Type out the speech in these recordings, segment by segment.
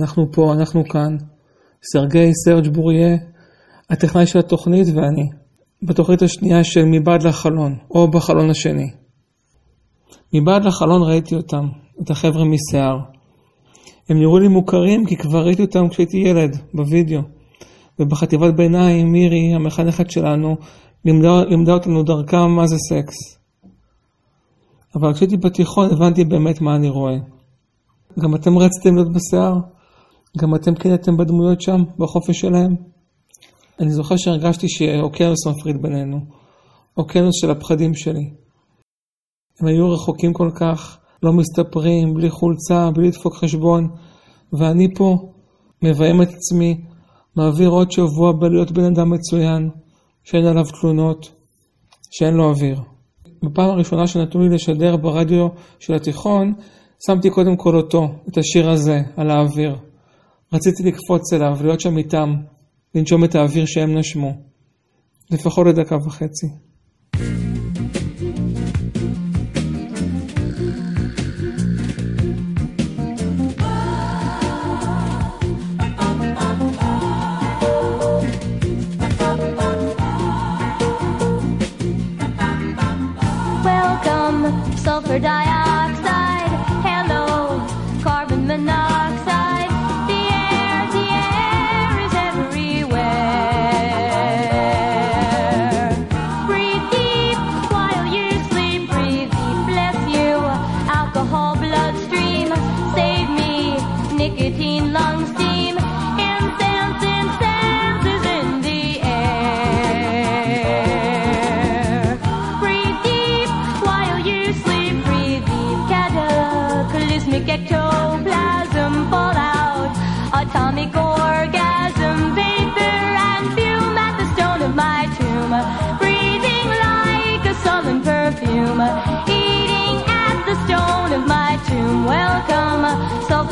אנחנו פה, אנחנו כאן. סרגי סרג' בוריה, הטכנאי של התוכנית ואני. בתוכנית השנייה של מבעד לחלון, או בחלון השני. מבעד לחלון ראיתי אותם, את החבר'ה משיער. הם נראו לי מוכרים כי כבר ראיתי אותם כשהייתי ילד, בווידאו. ובחטיבת ביניים, מירי, המחנכת שלנו, לימדה, לימדה אותנו דרכם מה זה סקס. אבל כשהייתי בתיכון הבנתי באמת מה אני רואה. גם אתם רציתם להיות בשיער? גם אתם קינאתם בדמויות שם, בחופש שלהם? אני זוכר שהרגשתי שאוקיינוס מפריד בינינו. אוקיינוס של הפחדים שלי. הם היו רחוקים כל כך, לא מסתפרים, בלי חולצה, בלי לדפוק חשבון, ואני פה, מביים את עצמי, מעביר עוד שבוע בלהיות בן אדם מצוין, שאין עליו תלונות, שאין לו אוויר. בפעם הראשונה שנתנו לי לשדר ברדיו של התיכון, שמתי קודם כל אותו, את השיר הזה, על האוויר. רציתי לקפוץ אליו, להיות שם איתם, לנשום את האוויר שהם נשמו. לפחות לדקה וחצי.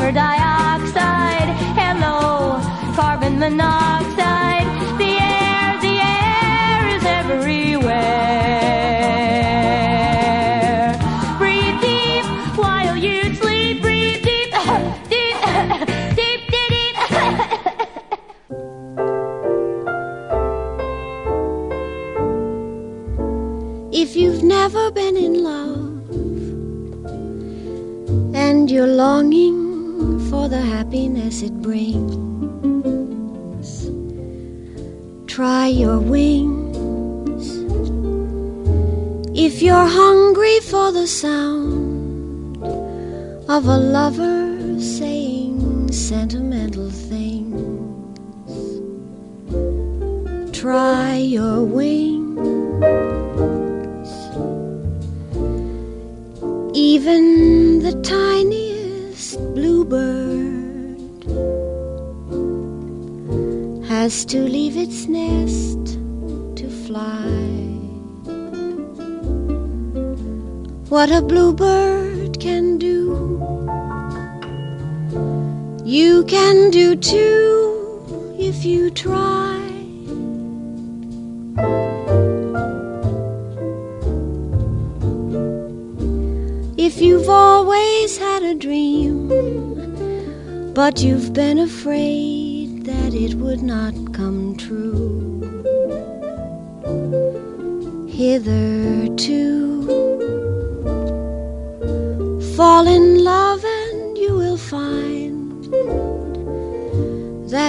Sulfur dioxide. Hello, carbon monoxide. The air, the air is everywhere. Breathe deep while you sleep. Breathe deep, deep, deep, deep. If you've never been in love and you're longing happiness it brings, try your wings. If you're hungry for the sound of a lover What a bluebird can do, you can do too if you try. If you've always had a dream, but you've been afraid that it would not come true. Hitherto,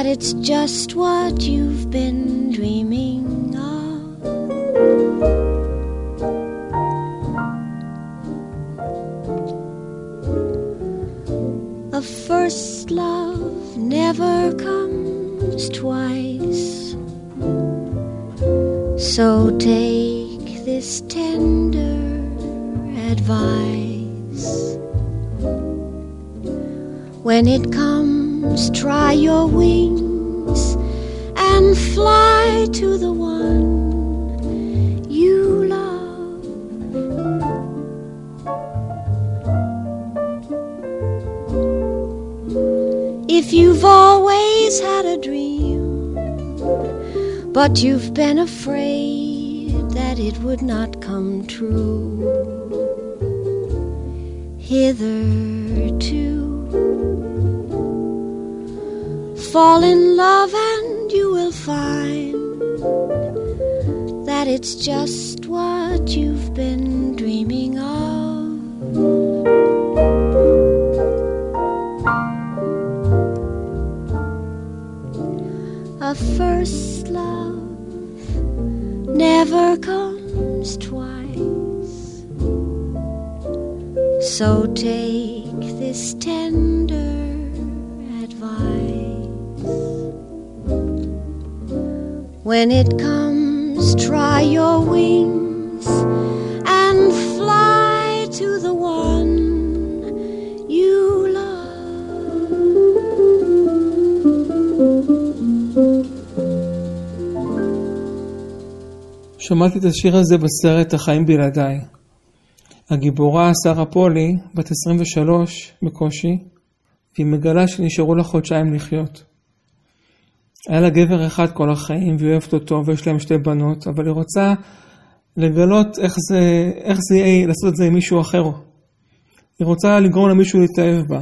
it's just what you've been dreaming of. A first love never comes twice. So take this tender advice. When it comes, try your wings and fly to the one you love. If you've always had a dream, but you've been afraid that it would not come true. Hitherto, fall in love and you will find that it's just what you've been dreaming of. A first love never comes twice. So take this tender שמעתי את השיר הזה בסרט החיים בלעדיי. הגיבורה שרה פולי, בת 23 בקושי, והיא מגלה שנשארו לה חודשיים לחיות. היה לה גבר אחד כל החיים והיא אוהבת אותו ויש להם שתי בנות, אבל היא רוצה לגלות איך זה, איך זה יהיה לעשות את זה עם מישהו אחר. היא רוצה לגרום למישהו להתאהב בה,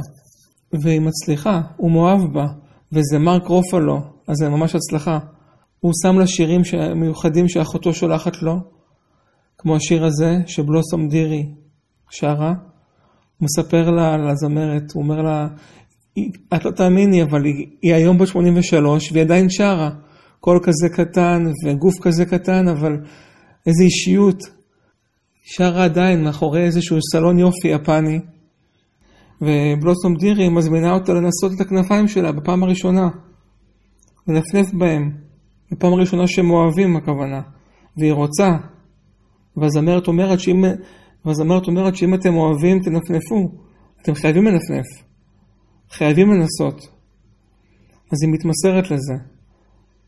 והיא מצליחה, הוא מאוהב בה, וזה מרק רופלו, אז זה ממש הצלחה. הוא שם לה שירים מיוחדים שאחותו שולחת לו, כמו השיר הזה שבלוסום דירי שרה. הוא מספר לה, לזמרת, הוא אומר לה, "היא- את לא תאמיני, אבל היא, היא היום בת 83 והיא עדיין שרה. קול כזה קטן וגוף כזה קטן, אבל איזו אישיות. שרה עדיין מאחורי איזשהו סלון יופי יפני. ובלוסום דירי מזמינה אותה לנסות את הכנפיים שלה בפעם הראשונה. לנפנף בהם. בפעם הראשונה שהם אוהבים הכוונה. והיא רוצה. והזמרת אומרת שאם, והזמרת אומרת שאם אתם אוהבים תנפנפו. אתם חייבים לנפנף. חייבים לנסות. אז היא מתמסרת לזה.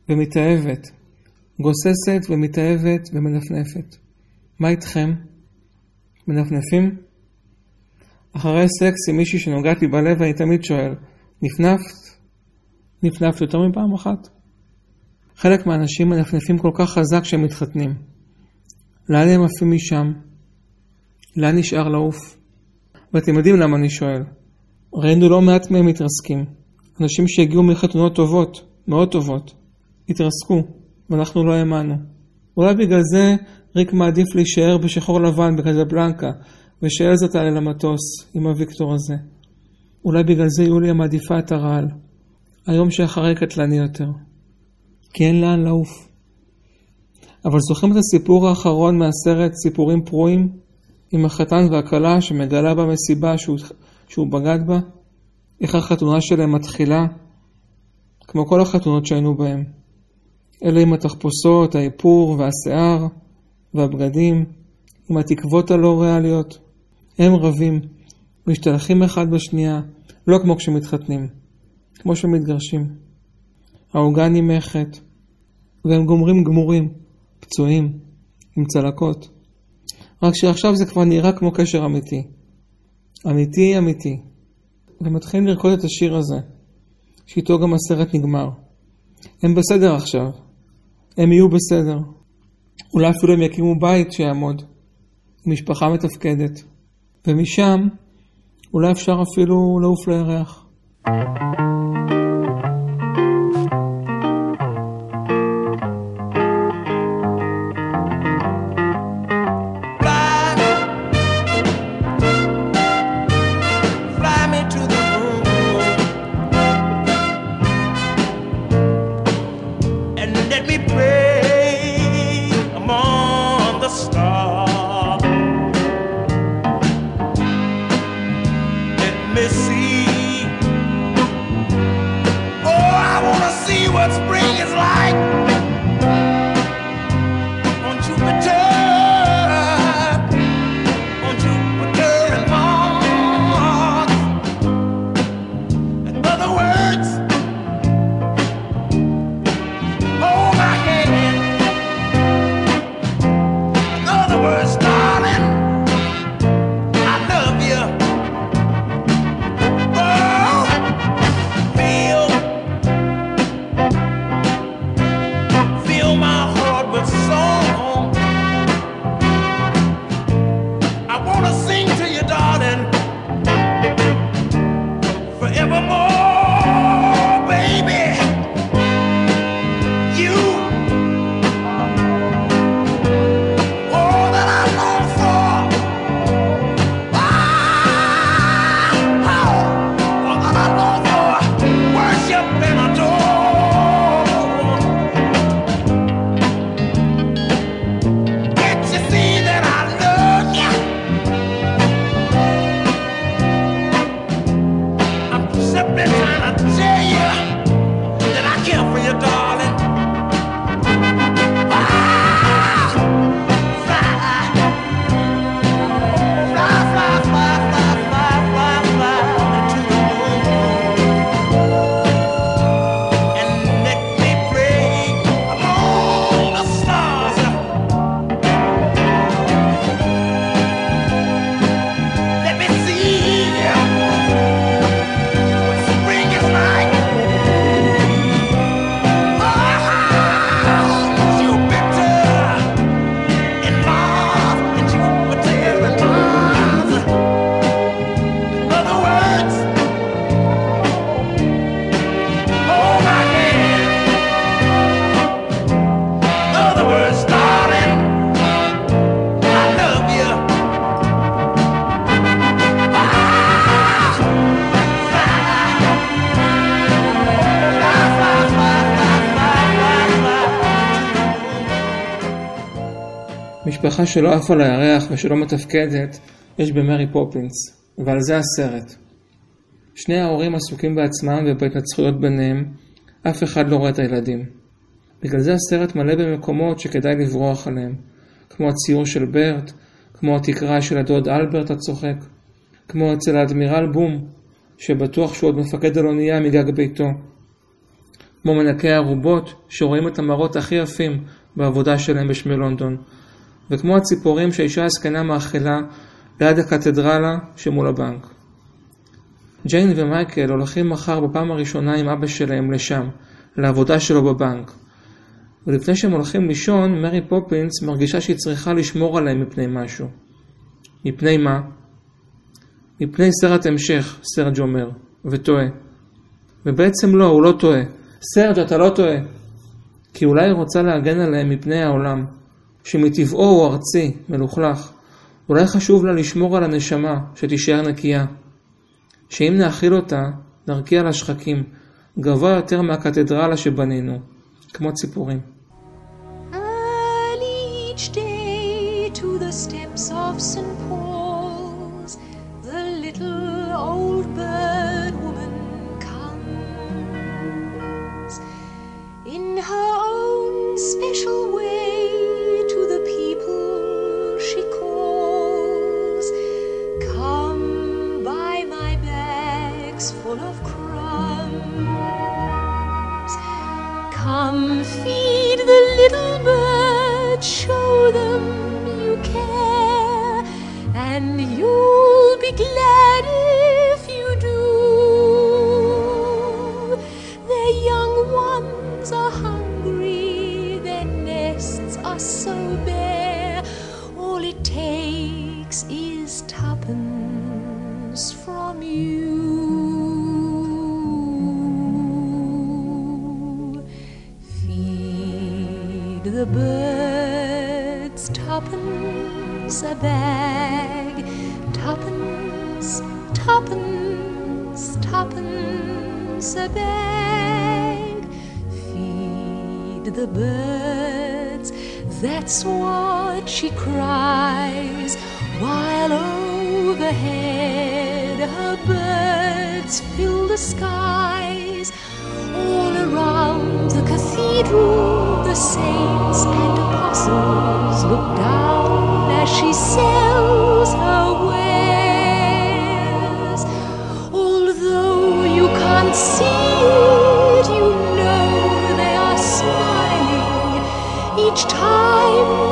ומתאהבת. גוססת ומתאהבת ומנפנפת. מה איתכם? מנפנפים? אחרי סקס עם מישהי שנוגעת לי בלב אני תמיד שואל, נפנפת? נפנפת יותר מפעם אחת? חלק מהאנשים מנפנפים כל כך חזק שהם מתחתנים. לאן הם עפים משם? לאן נשאר לעוף? ואתם יודעים למה אני שואל. ראינו לא מעט מהם מתרסקים. אנשים שהגיעו מחתונות טובות, מאוד טובות, התרסקו, ואנחנו לא האמנו. אולי בגלל זה ריק מעדיף להישאר בשחור לבן בקזבלנקה, ושאלזה תעלה למטוס עם הוויקטור הזה. אולי בגלל זה יוליה מעדיפה את הרעל. היום שאחרי קטלני יותר. כי אין לאן לעוף. אבל זוכרים את הסיפור האחרון מהסרט סיפורים פרועים? עם החתן והכלה שמגלה במסיבה שהוא, שהוא בגד בה? איך החתונה שלהם מתחילה? כמו כל החתונות שהיינו בהן. אלה עם התחפושות, האיפור והשיער והבגדים, עם התקוות הלא ריאליות. הם רבים, משתלחים אחד בשנייה, לא כמו כשמתחתנים, כמו שמתגרשים. העוגה נמחת, והם גומרים גמורים, פצועים, עם צלקות. רק שעכשיו זה כבר נראה כמו קשר אמיתי. אמיתי אמיתי. ומתחילים לרקוד את השיר הזה, שאיתו גם הסרט נגמר. הם בסדר עכשיו. הם יהיו בסדר. אולי אפילו הם יקימו בית שיעמוד. משפחה מתפקדת. ומשם, אולי אפשר אפילו לעוף לירח. Fly, משפחה שלא עפה על הירח ושלא מתפקדת, יש במרי פופינס, ועל זה הסרט. שני ההורים עסוקים בעצמם ובהתנצחויות ביניהם, אף אחד לא רואה את הילדים. בגלל זה הסרט מלא במקומות שכדאי לברוח עליהם, כמו הציור של ברט, כמו התקרה של הדוד אלברט הצוחק, כמו אצל האדמירל בום, שבטוח שהוא עוד מפקד על אונייה מגג ביתו, כמו מנקי ערובות, שרואים את המראות הכי יפים בעבודה שלהם בשמי לונדון, וכמו הציפורים שהאישה הזקנה מאכילה ליד הקתדרלה שמול הבנק. ג'יין ומייקל הולכים מחר בפעם הראשונה עם אבא שלהם לשם, לעבודה שלו בבנק. ולפני שהם הולכים לישון, מרי פופינס מרגישה שהיא צריכה לשמור עליהם מפני משהו. מפני מה? מפני סרט המשך, סרג' אומר, וטועה. ובעצם לא, הוא לא טועה. סרג', אתה לא טועה. כי אולי היא רוצה להגן עליהם מפני העולם, שמטבעו הוא ארצי, מלוכלך. אולי חשוב לה לשמור על הנשמה, שתישאר נקייה. שאם נאכיל אותה, נרקיע לה שחקים, גבוה יותר מהקתדרלה שבנינו, כמו ציפורים. Early each day to the steps of St. the birds tuppence a bag, tuppence, tuppence, tuppence a bag. Feed the birds, that's what she cries, while overhead her birds fill the skies. The saints and apostles look down as she sells her wares. Although you can't see it, you know they are smiling each time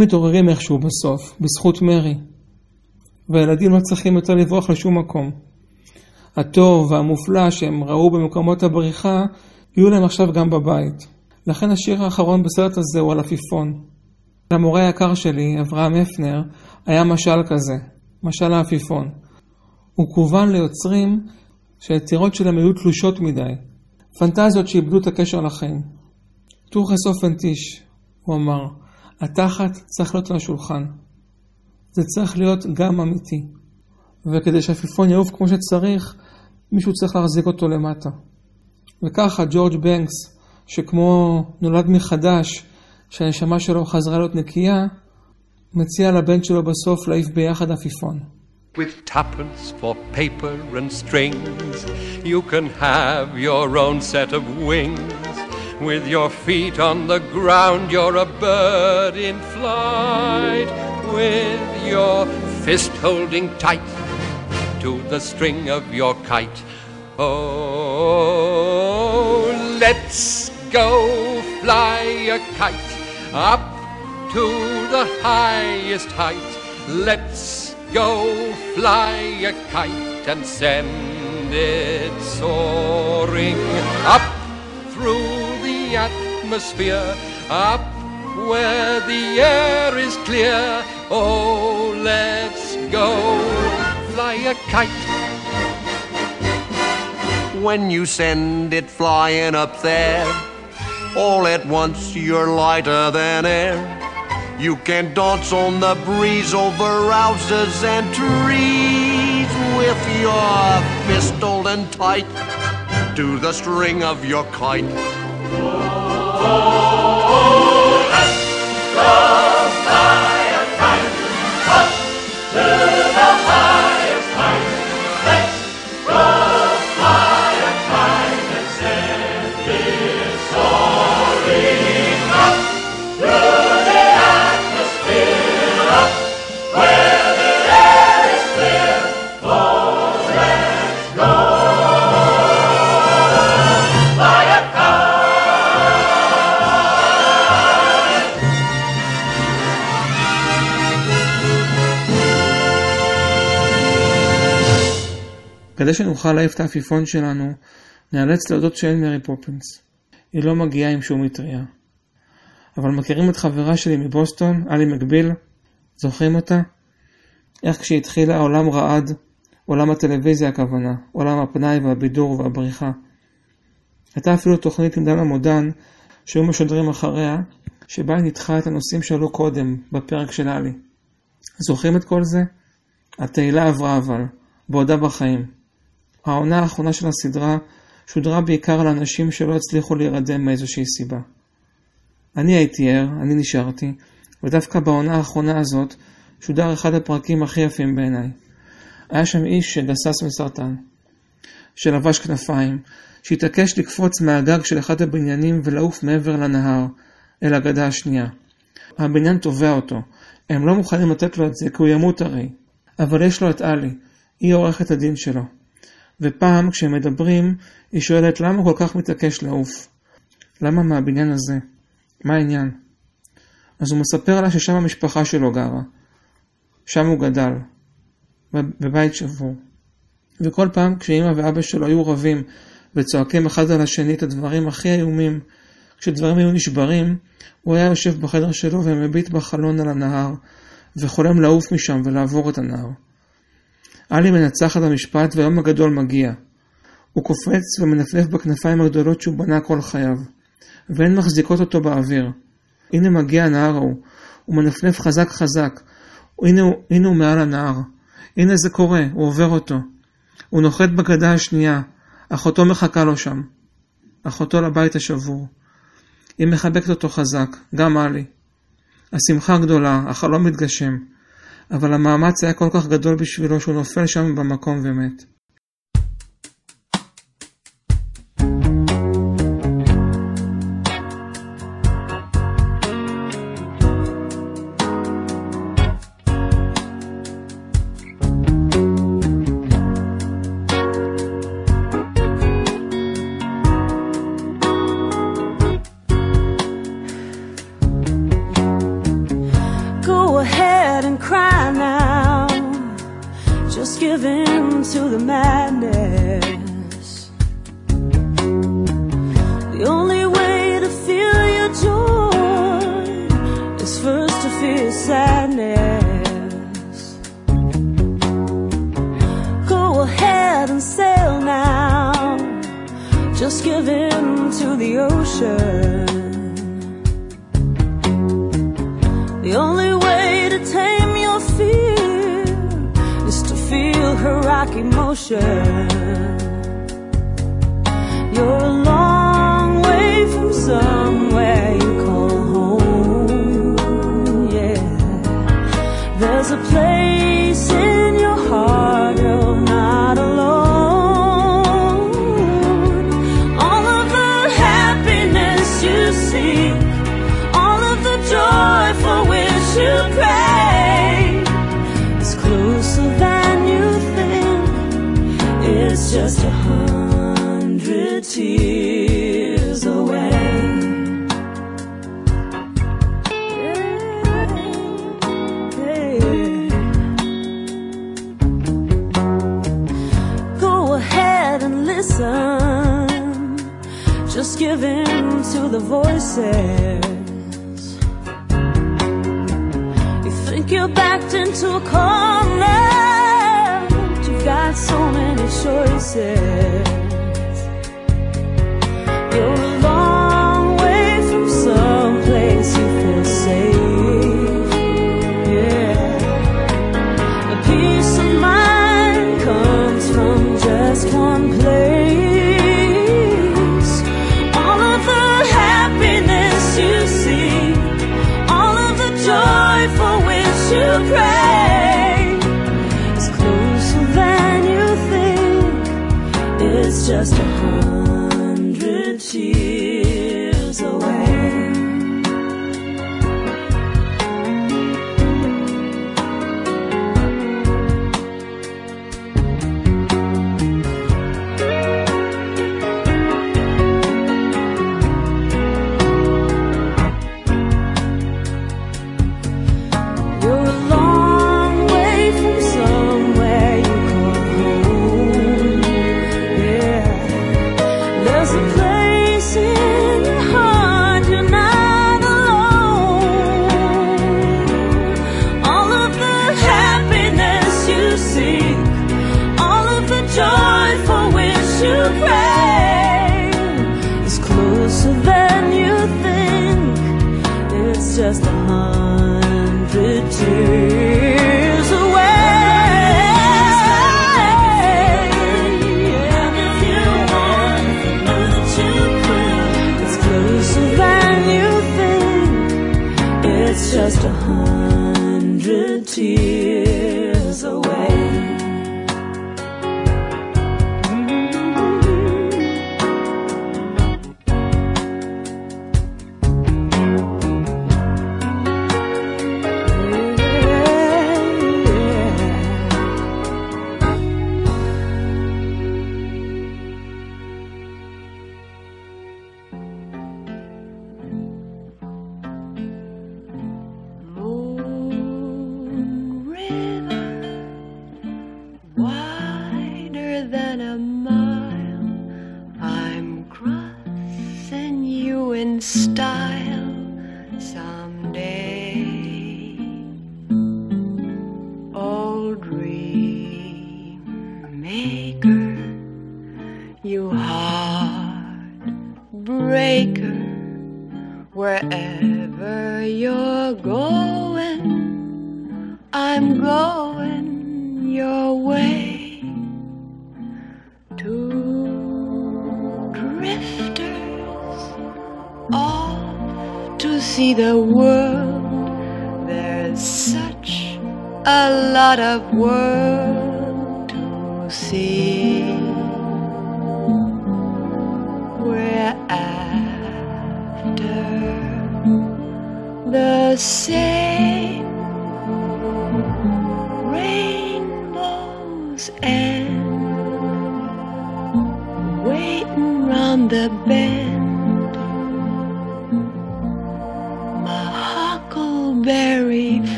מתעוררים איכשהו בסוף, בזכות מרי. והילדים לא צריכים יותר לברוח לשום מקום. הטוב והמופלא שהם ראו במקומות הבריחה, יהיו להם עכשיו גם בבית. לכן השיר האחרון בסרט הזה הוא על עפיפון. למורה היקר שלי, אברהם הפנר, היה משל כזה, משל העפיפון. הוא כוון ליוצרים שהיצירות שלהם היו תלושות מדי, פנטזיות שאיבדו את הקשר לחיים. טורחס אופנטיש, הוא אמר, התחת צריך להיות על השולחן. זה צריך להיות גם אמיתי. וכדי שהעפיפון יעוף כמו שצריך, מישהו צריך להחזיק אותו למטה. וככה ג'ורג' בנקס, שכמו נולד מחדש, שהנשמה שלו חזרה להיות נקייה, מציע לבן שלו בסוף להעיף ביחד עפיפון. With tuppence for paper and strings, you can have your own set of wings. With your feet on the ground, you're a bird in flight. With your fist holding tight to the string of your kite. Oh, let's go fly a kite up to the highest height. Let's go fly a kite and send it soaring up through atmosphere, up where the air is clear. Oh, let's go fly a kite. when you send it flying up there. All at once you're lighter than air. You can dance on the breeze over houses and trees with your fist holding tight to the string of your kite. Oh, כדי שנוכל להעיף את העפיפון שלנו, נאלץ להודות שאין מרי פופינס. היא לא מגיעה עם שום מטריה. אבל מכירים את חברה שלי מבוסטון, אלי מקביל? זוכרים אותה? איך כשהתחילה העולם רעד, עולם הטלוויזיה הכוונה, עולם הפנאי והבידור והבריחה. הייתה אפילו תוכנית עם דנה מודן, שהיו משדרים אחריה, שבה היא ניתחה את הנושאים שעלו קודם, בפרק של אלי. זוכרים את כל זה? התהילה עברה אבל, בעודה בחיים. העונה האחרונה של הסדרה שודרה בעיקר לאנשים שלא הצליחו להירדם מאיזושהי סיבה. אני הייתי ער, אני נשארתי, ודווקא בעונה האחרונה הזאת שודר אחד הפרקים הכי יפים בעיניי. היה שם איש שגסס מסרטן, שלבש כנפיים, שהתעקש לקפוץ מהגג של אחד הבניינים ולעוף מעבר לנהר, אל הגדה השנייה. הבניין תובע אותו, הם לא מוכנים לתת לו את זה כי הוא ימות הרי, אבל יש לו את עלי, היא עורכת הדין שלו. ופעם כשהם מדברים, היא שואלת למה כל כך מתעקש לעוף? למה מהבניין הזה? מה העניין? אז הוא מספר לה ששם המשפחה שלו גרה. שם הוא גדל. בבית שבור. וכל פעם כשאימא ואבא שלו היו רבים וצועקים אחד על השני את הדברים הכי איומים, כשדברים היו נשברים, הוא היה יושב בחדר שלו ומביט בחלון על הנהר, וחולם לעוף משם ולעבור את הנהר. עלי מנצח את המשפט והיום הגדול מגיע. הוא קופץ ומנפנף בכנפיים הגדולות שהוא בנה כל חייו, והן מחזיקות אותו באוויר. הנה מגיע הנהר ההוא, הוא מנפנף חזק חזק, הנה, הנה הוא מעל הנהר. הנה זה קורה, הוא עובר אותו. הוא נוחת בגדה השנייה, אחותו מחכה לו שם. אחותו לבית השבור. היא מחבקת אותו חזק, גם עלי. השמחה גדולה, החלום מתגשם. אבל המאמץ היה כל כך גדול בשבילו שהוא נופל שם במקום ומת.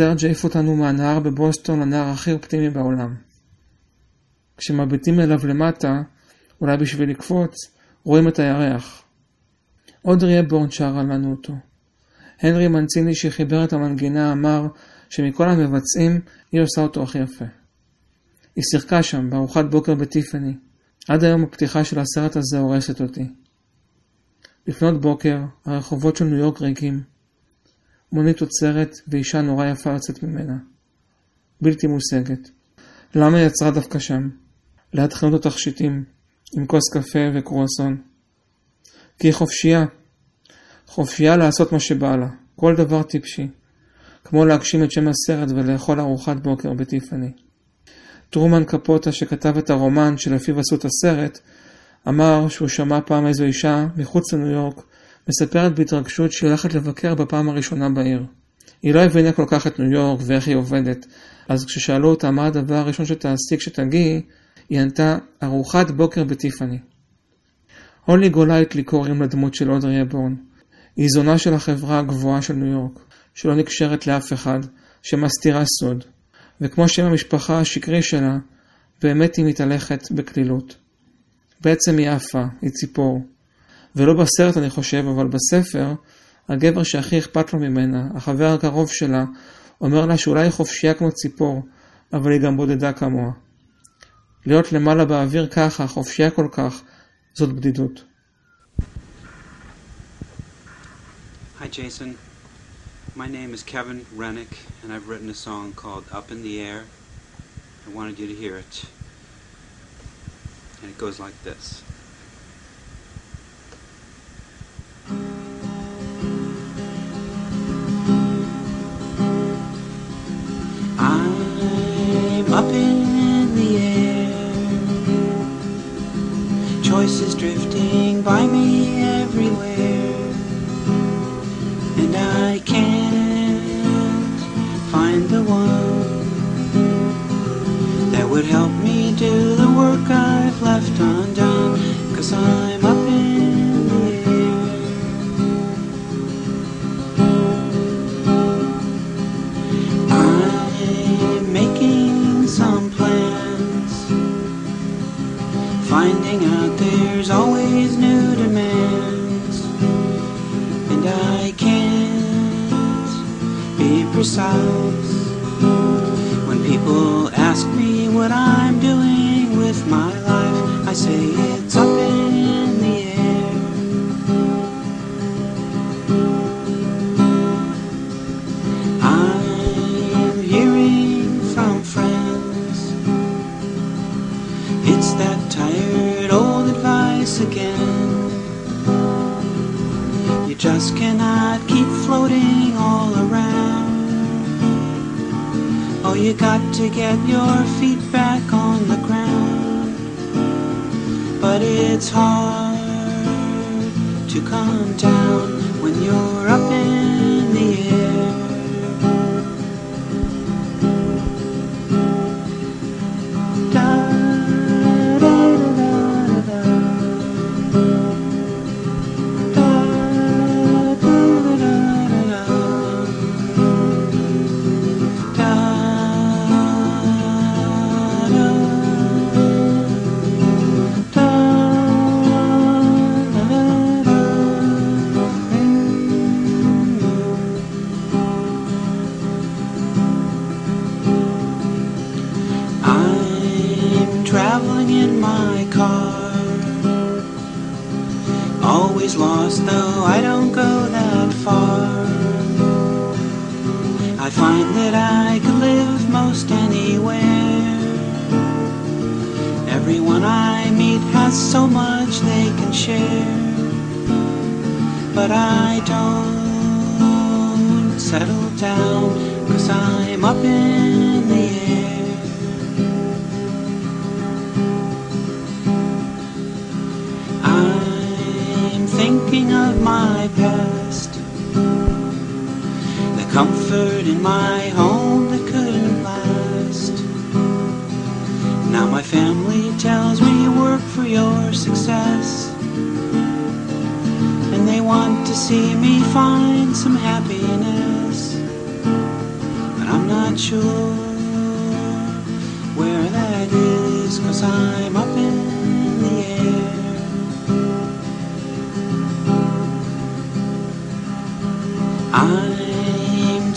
סרג' העיף אותנו מהנהר בבוסטון לנהר הכי אופטימי בעולם. כשמביטים אליו למטה, אולי בשביל לקפוץ, רואים את הירח. אודרי הבורן שרה לנו אותו. הנרי מנציני שחיבר את המנגינה אמר שמכל המבצעים היא עושה אותו הכי יפה. היא שיחקה שם בארוחת בוקר בטיפני. עד היום הפתיחה של הסרט הזה הורסת אותי. לפנות בוקר, הרחובות של ניו יורק ריקים. מונית עוצרת ואישה נורא יפה יוצאת ממנה. בלתי מושגת. למה יצרה דווקא שם? ליד חנות התכשיטים, עם כוס קפה וקרואסון. כי היא חופשייה. חופשייה לעשות מה שבא לה, כל דבר טיפשי. כמו להגשים את שם הסרט ולאכול ארוחת בוקר בטיפני. טרומן קפוטה שכתב את הרומן שלפיו עשו את הסרט, אמר שהוא שמע פעם איזו אישה מחוץ לניו יורק מספרת בהתרגשות שהיא הולכת לבקר בפעם הראשונה בעיר. היא לא הבינה כל כך את ניו יורק ואיך היא עובדת, אז כששאלו אותה מה הדבר הראשון שתעשי כשתגיעי, היא ענתה ארוחת בוקר בטיפני. הולי גולייטלי קוראים לדמות של אודרי הבורן. היא זונה של החברה הגבוהה של ניו יורק, שלא נקשרת לאף אחד, שמסתירה סוד, וכמו שם המשפחה השקרי שלה, באמת היא מתהלכת בקלילות. בעצם היא עפה, היא ציפור. ולא בסרט אני חושב, אבל בספר, הגבר שהכי אכפת לו ממנה, החבר הקרוב שלה, אומר לה שאולי היא חופשייה כמו ציפור, אבל היא גם בודדה כמוה. להיות למעלה באוויר ככה, חופשייה כל כך, זאת בדידות. Hi, Jason. My name is Kevin Rennick, and I've written a song called Up in the Air. I wanted you to hear it. And it goes like this Up in the air, choices drifting by me everywhere and I can't find the one that would help me do the work I've left undone. Cause I'm out there's always new demands and I can't be precise when people ask me what I'm doing with my life. I say it's up just cannot keep floating all around. Oh, you got to get your feet back on the ground. But it's hard to come down when you're up in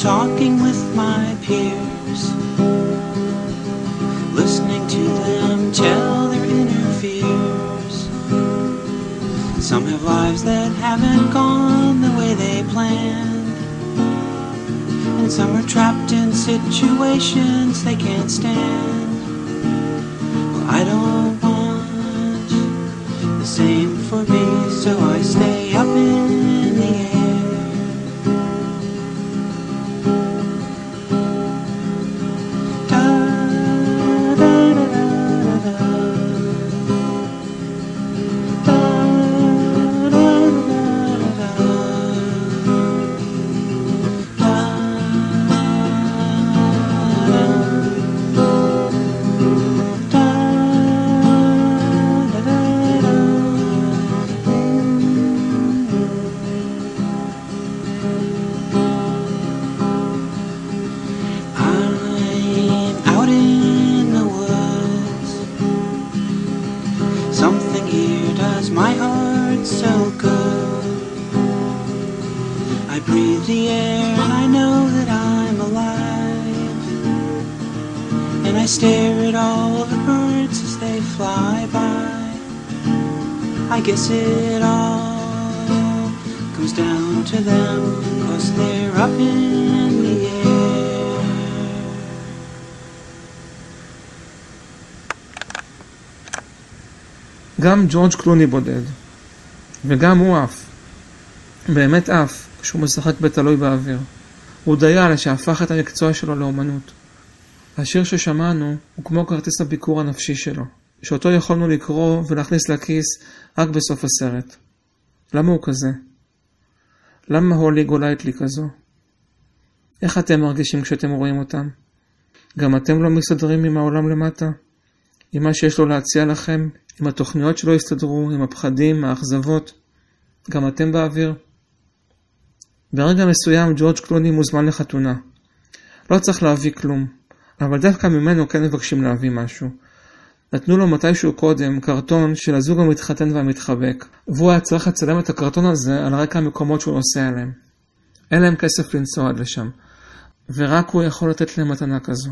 talking with my peers, listening to them tell their inner fears. Some have lives that haven't gone the way they planned, and some are trapped in situations they can't stand. Well, I don't want the same for me, so I stay up in ג'ורג' קלוני בודד, וגם הוא עף. באמת עף, כשהוא משחק בתלוי באוויר. הוא דייל שהפך את המקצוע שלו לאומנות. השיר ששמענו הוא כמו כרטיס הביקור הנפשי שלו, שאותו יכולנו לקרוא ולהכניס לכיס רק בסוף הסרט. למה הוא כזה? למה הולי גולייטלי כזו? איך אתם מרגישים כשאתם רואים אותם? גם אתם לא מסתדרים עם העולם למטה? עם מה שיש לו להציע לכם? עם התוכניות שלא הסתדרו? עם הפחדים, האכזבות? גם אתם באוויר? ברגע מסוים ג'ורג' קלוני מוזמן לחתונה. לא צריך להביא כלום, אבל דווקא ממנו כן מבקשים להביא משהו. נתנו לו מתישהו קודם קרטון של הזוג המתחתן והמתחבק, והוא היה צריך לצלם את הקרטון הזה על רקע המקומות שהוא נוסע אליהם. אין להם כסף לנסוע עד לשם, ורק הוא יכול לתת להם מתנה כזו.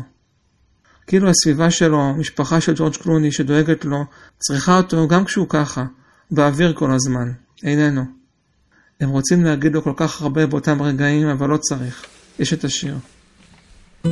כאילו הסביבה שלו, המשפחה של ג'ורג' קלוני שדואגת לו, צריכה אותו גם כשהוא ככה, באוויר כל הזמן, איננו. הם רוצים להגיד לו כל כך הרבה באותם רגעים, אבל לא צריך. יש את השיר. I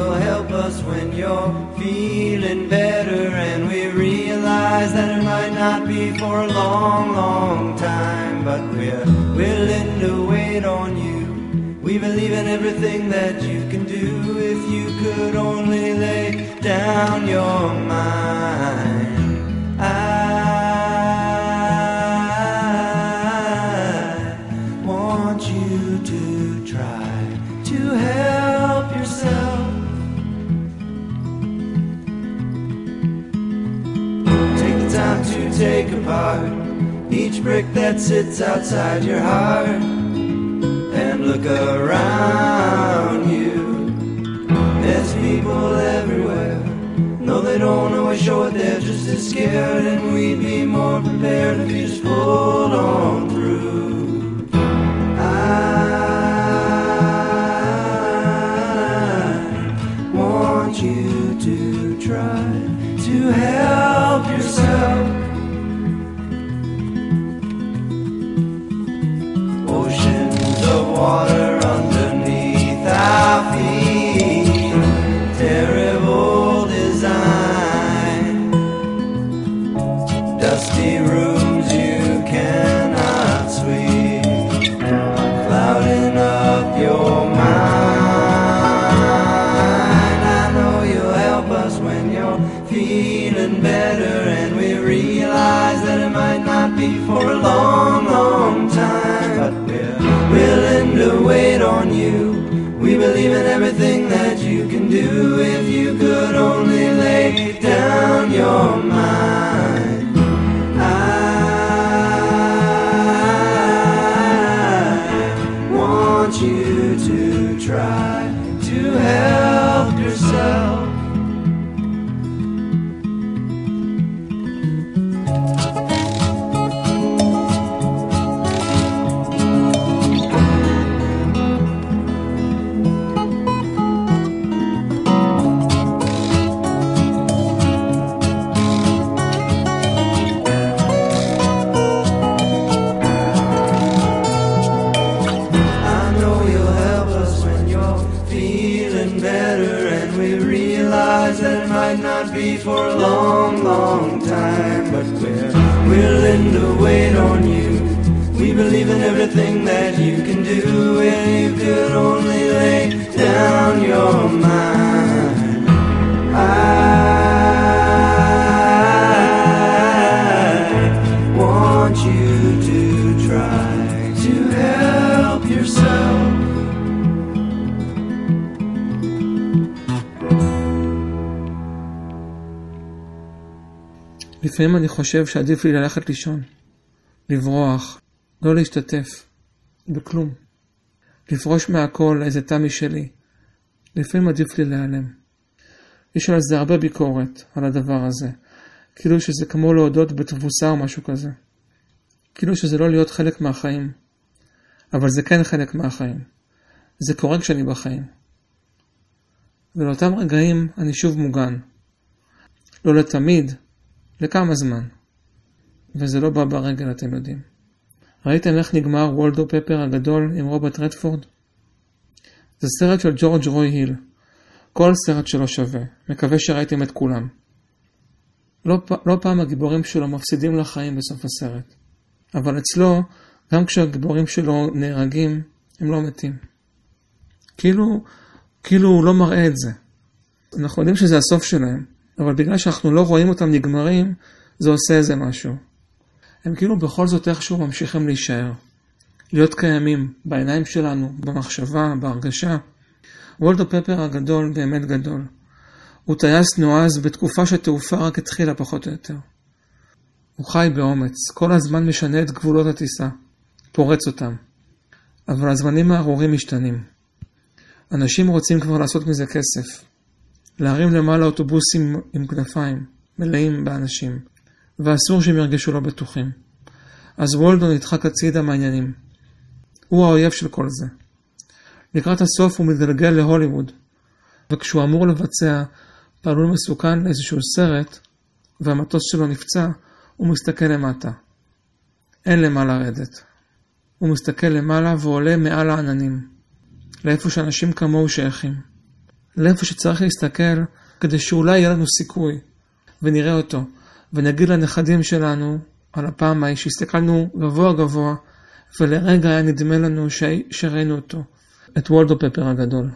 you'll help us when you're feeling better, and we realize that it might not be for a long, long time, but we're willing to wait on you. We believe in everything that you can do if you could only lay down your mind. I apart each brick that sits outside your heart and look around you. There's people everywhere. No, they don't always show it, they're just as scared, and we'd be more prepared if you just pulled on לפעמים אני חושב שעדיף לי ללכת לישון, לברוח, לא להשתתף, בכלום. לפרוש מהכל לאיזה תא משלי. לפעמים עדיף לי להיעלם. יש על זה הרבה ביקורת, על הדבר הזה. כאילו שזה כמו להודות בתבוסה או משהו כזה. כאילו שזה לא להיות חלק מהחיים. אבל זה כן חלק מהחיים. זה קורה כשאני בחיים. ולאותם רגעים אני שוב מוגן. לא לתמיד, לכמה זמן. וזה לא בא ברגל, אתם יודעים. ראיתם איך נגמר וולדו פפר הגדול עם רוברט רדפורד? זה סרט של ג'ורג' רוי היל. כל סרט שלו שווה. מקווה שראיתם את כולם. לא, לא פעם הגיבורים שלו מפסידים לחיים בסוף הסרט. אבל אצלו, גם כשהגיבורים שלו נהרגים, הם לא מתים. כאילו, כאילו הוא לא מראה את זה. אנחנו יודעים שזה הסוף שלהם, אבל בגלל שאנחנו לא רואים אותם נגמרים, זה עושה איזה משהו. הם כאילו בכל זאת איכשהו ממשיכים להישאר. להיות קיימים בעיניים שלנו, במחשבה, בהרגשה. וולדו פפר הגדול באמת גדול. הוא טייס נועז בתקופה שהתעופה רק התחילה פחות או יותר. הוא חי באומץ, כל הזמן משנה את גבולות הטיסה, פורץ אותם. אבל הזמנים הארורים משתנים. אנשים רוצים כבר לעשות מזה כסף. להרים למעלה אוטובוסים עם כנפיים, מלאים באנשים, ואסור שהם ירגשו לא בטוחים. אז וולדו נדחק הצידה מהעניינים. הוא האויב של כל זה. לקראת הסוף הוא מתגלגל להוליווד, וכשהוא אמור לבצע פעלול מסוכן לאיזשהו סרט, והמטוס שלו נפצע, הוא מסתכל למטה. אין למה לרדת. הוא מסתכל למעלה ועולה מעל העננים, לאיפה שאנשים כמוהו שייכים. לאיפה שצריך להסתכל כדי שאולי יהיה לנו סיכוי, ונראה אותו, ונגיד לנכדים שלנו על הפעם ההיא שהסתכלנו גבוה גבוה, ולרגע היה נדמה לנו. שראינו אותו, את וולדו פפר הגדול.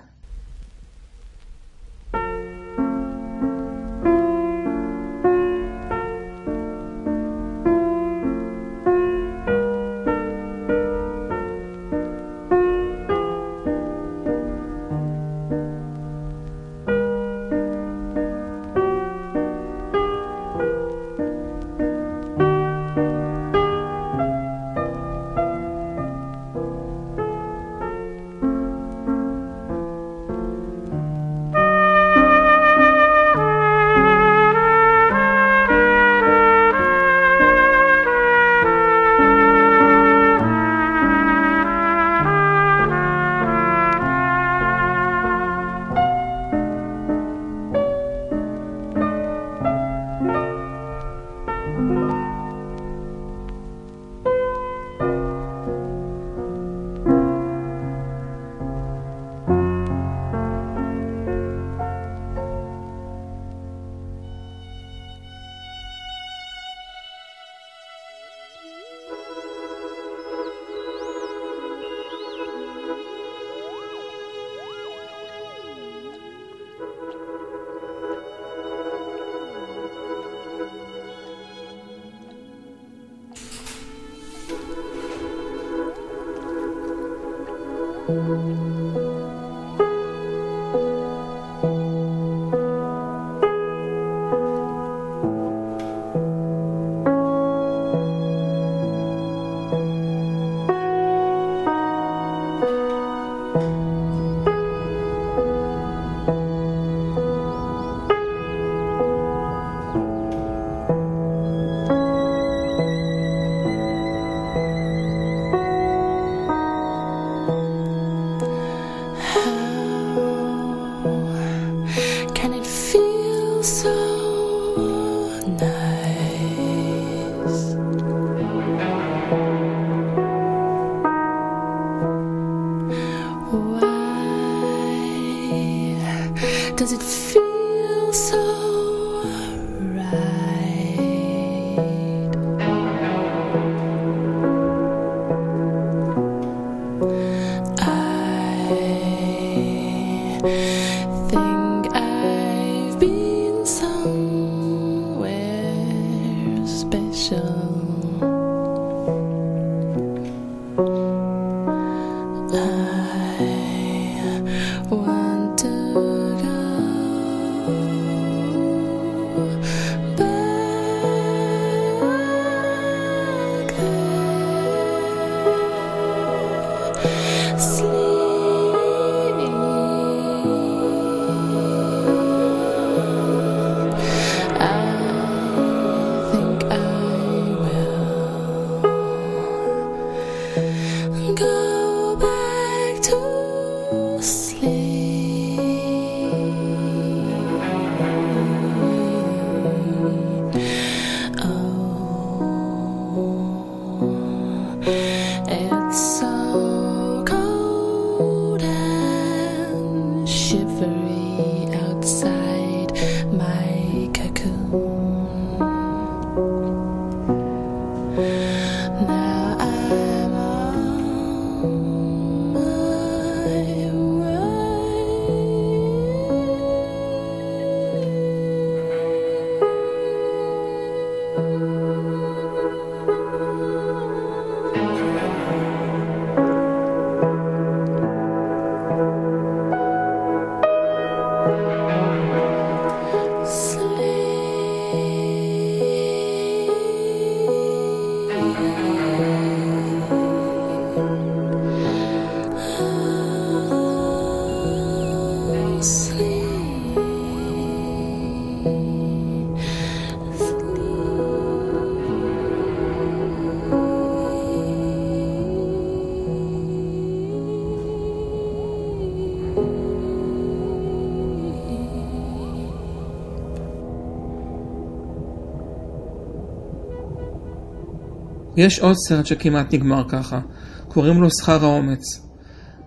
יש עוד סרט שכמעט נגמר ככה, קוראים לו שכר האומץ.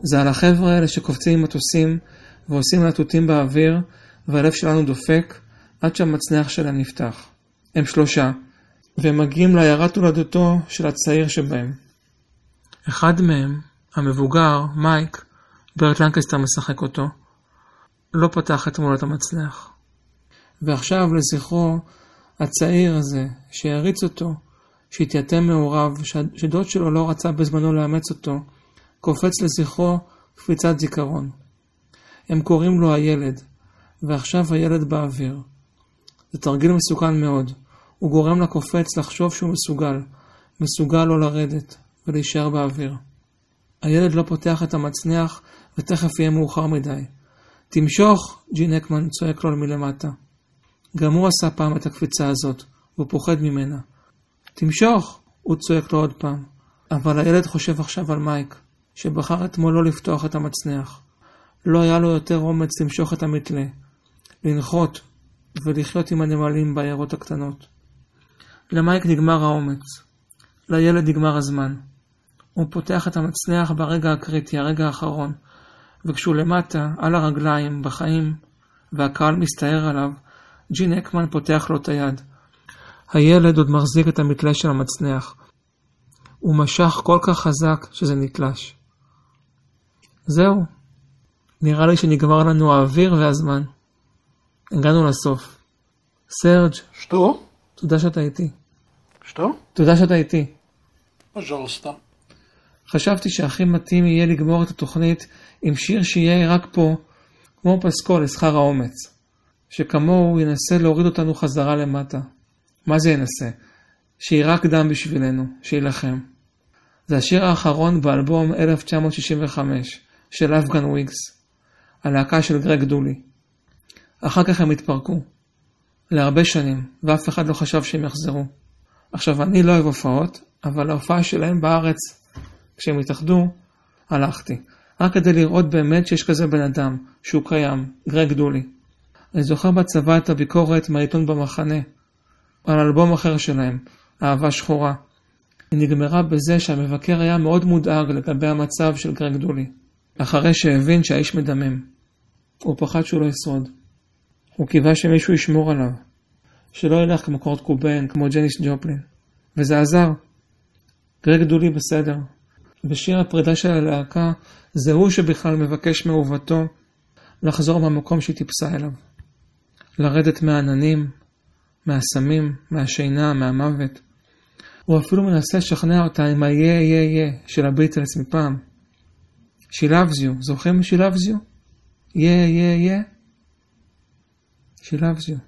זה על החבר'ה האלה שקופצים עם מטוסים ועושים להטוטים באוויר, והלב שלנו דופק עד שהמצנח שלהם נפתח. הם שלושה, והם מגיעים לעיירת הולדתו של הצעיר שבהם. אחד מהם, המבוגר, מייק, ברט לנקסטר משחק אותו, לא פתח את המצנח. ועכשיו לזכרו, הצעיר הזה, שהעריץ אותו, שהתייתם מהוריו, שדוד שלו לא רצה בזמנו לאמץ אותו, קופץ לזכרו קפיצת זיכרון. הם קוראים לו הילד, ועכשיו הילד באוויר. זה תרגיל מסוכן מאוד. הוא גורם לקופץ לחשוב שהוא מסוגל, מסוגל לא לרדת ולהישאר באוויר. הילד לא פותח את המצנח ותכף יהיה מאוחר מדי. תמשוך! ג'ין הקמן צועק לו מלמטה. גם הוא עשה פעם את הקפיצה הזאת, והוא פוחד ממנה. תמשוך! הוא צועק לו עוד פעם. אבל הילד חושב עכשיו על מייק, שבחר אתמול לא לפתוח את המצנח. לא היה לו יותר אומץ למשוך את המתלה, לנחות ולחיות עם הנמלים בעיירות הקטנות. למייק נגמר האומץ. לילד נגמר הזמן. הוא פותח את המצנח ברגע הקריטי, הרגע האחרון, וכשהוא למטה, על הרגליים, בחיים, והקהל מסתער עליו, ג'ין הקמן פותח לו את היד. הילד עוד מחזיק את המתלה של המצנח. הוא משך כל כך חזק שזה נתלש. זהו. נראה לי שנגמר לנו האוויר והזמן. הגענו לסוף. סרג'. שטו? תודה שאתה איתי. שטו? תודה שאתה איתי. פג'רסטה. חשבתי שהכי מתאים יהיה לגמור את התוכנית עם שיר שיהיה רק פה, כמו פסקול לשכר האומץ, שכמוהו ינסה להוריד אותנו חזרה למטה. מה זה ינסה? שיירק דם בשבילנו, שיילחם. זה השיר האחרון באלבום 1965 של Afghan Whigs, הלהקה של גרג דולי. אחר כך הם התפרקו, להרבה שנים, ואף אחד לא חשב שהם יחזרו. עכשיו, אני לא אוהב הופעות, אבל ההופעה שלהם בארץ, כשהם התאחדו, הלכתי. רק כדי לראות באמת שיש כזה בן אדם, שהוא קיים, גרג דולי. אני זוכר בצבא את הביקורת מהעיתון במחנה, על אלבום אחר שלהם, אהבה שחורה. היא נגמרה בזה שהמבקר היה מאוד מודאג לגבי המצב של גרג דולי, אחרי שהבין שהאיש מדמם. הוא פחד שהוא לא ישרוד. הוא קיווה שמישהו ישמור עליו, שלא ילך כמו קורט קובן, כמו ג'ניס ג'ופלין. וזה עזר. גרג דולי בסדר. בשיר הפרידה של הלהקה, זה הוא שבכלל מבקש מאהובתו לחזור מהמקום שהיא טיפסה אליו. לרדת מהעננים, מהסמים, מהשינה, מהמוות. הוא אפילו מנסה לשכנע אותה עם ה-yeah yeah yeah של הביטלס מפעם. She loves you, זוכרים She loves you? yeah yeah yeah? She loves you.